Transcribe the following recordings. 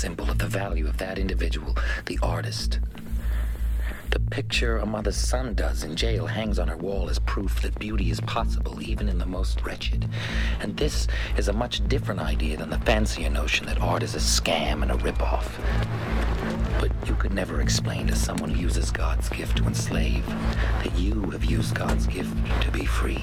simple of the value of that individual, the artist. The picture a mother's son does in jail hangs on her wall as proof that beauty is possible even in the most wretched. And this is a much different idea than the fancier notion that art is a scam and a ripoff. But you could never explain to someone who uses God's gift to enslave that you have used God's gift to be free.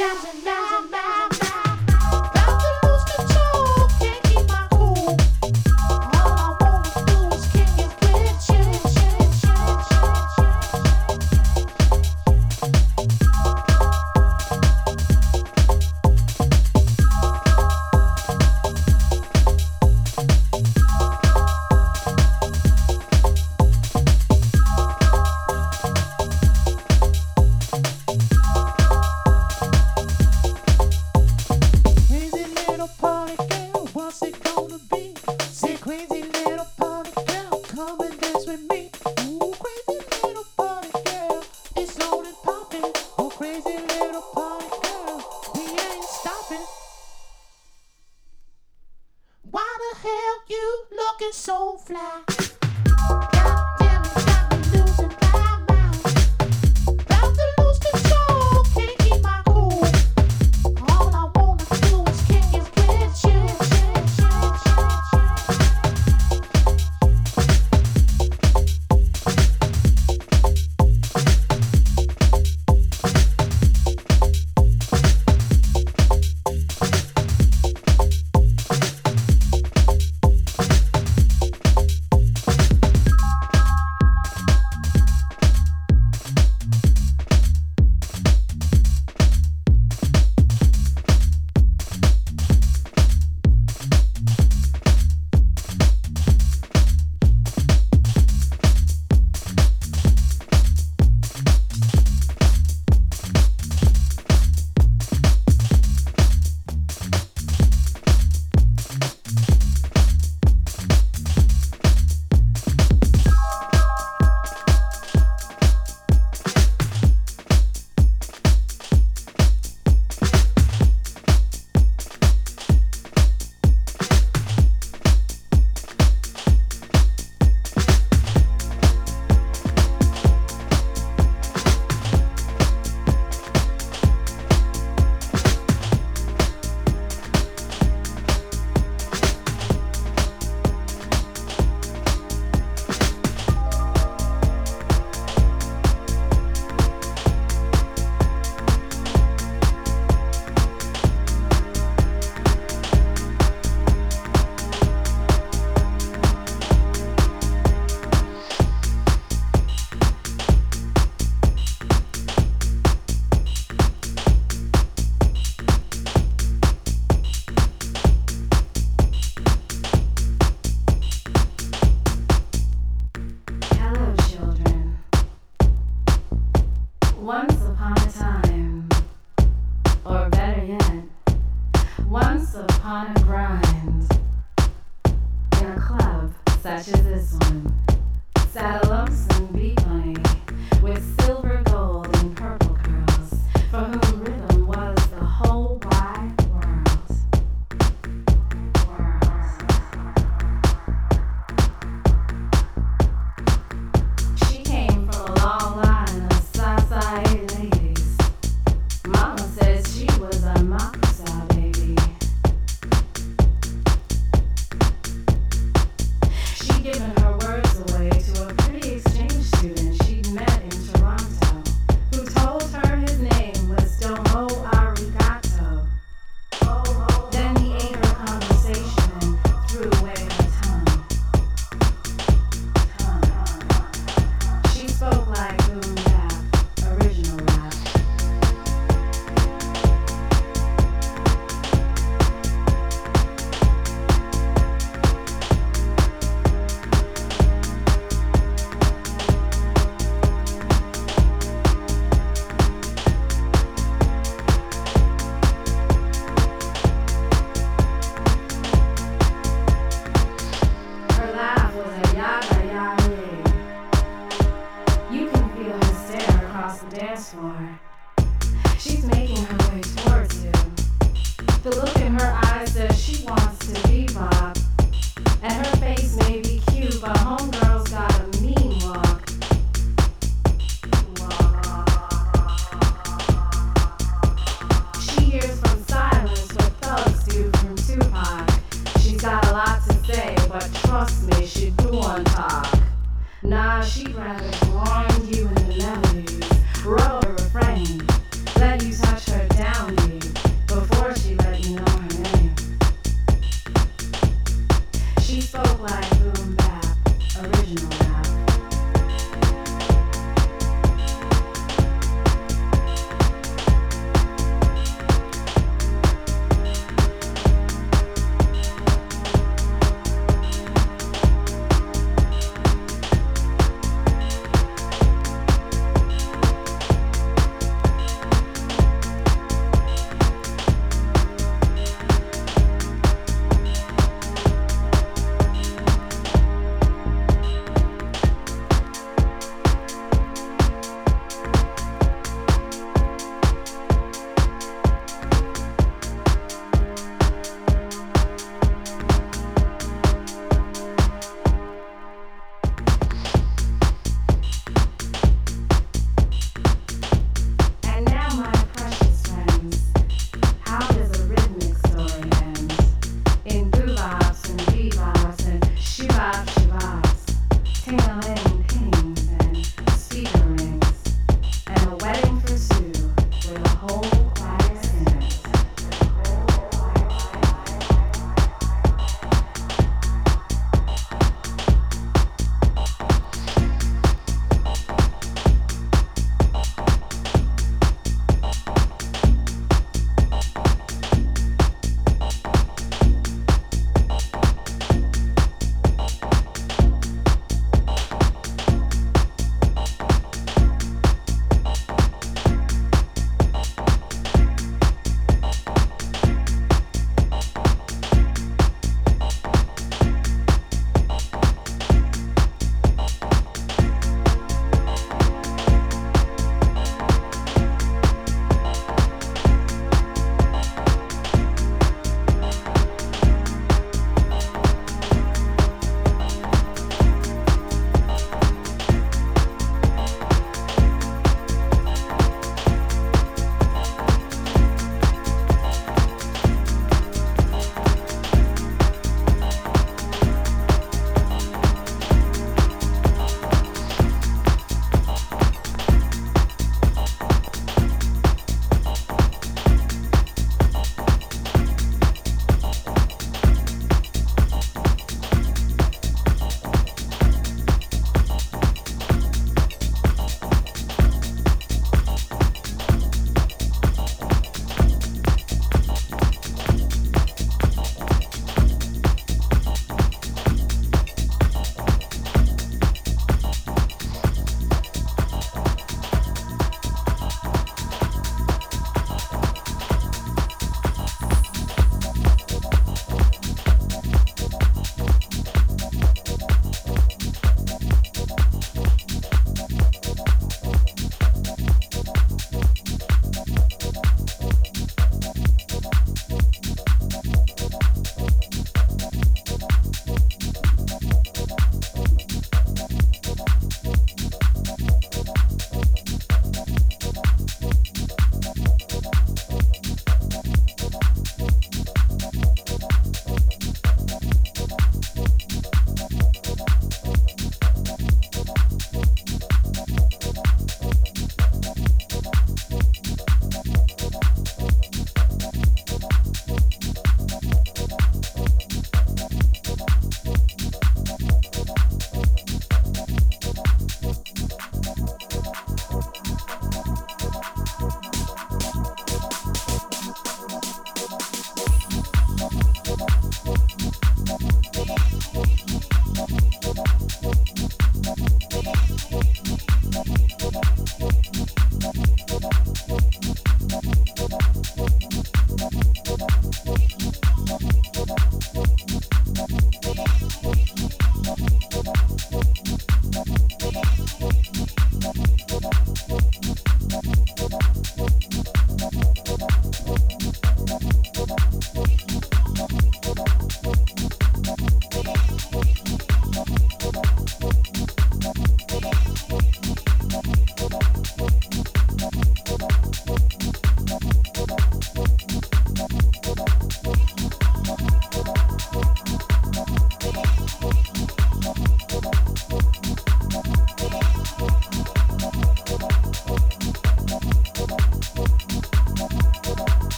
doesn't know.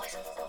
为什么？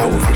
So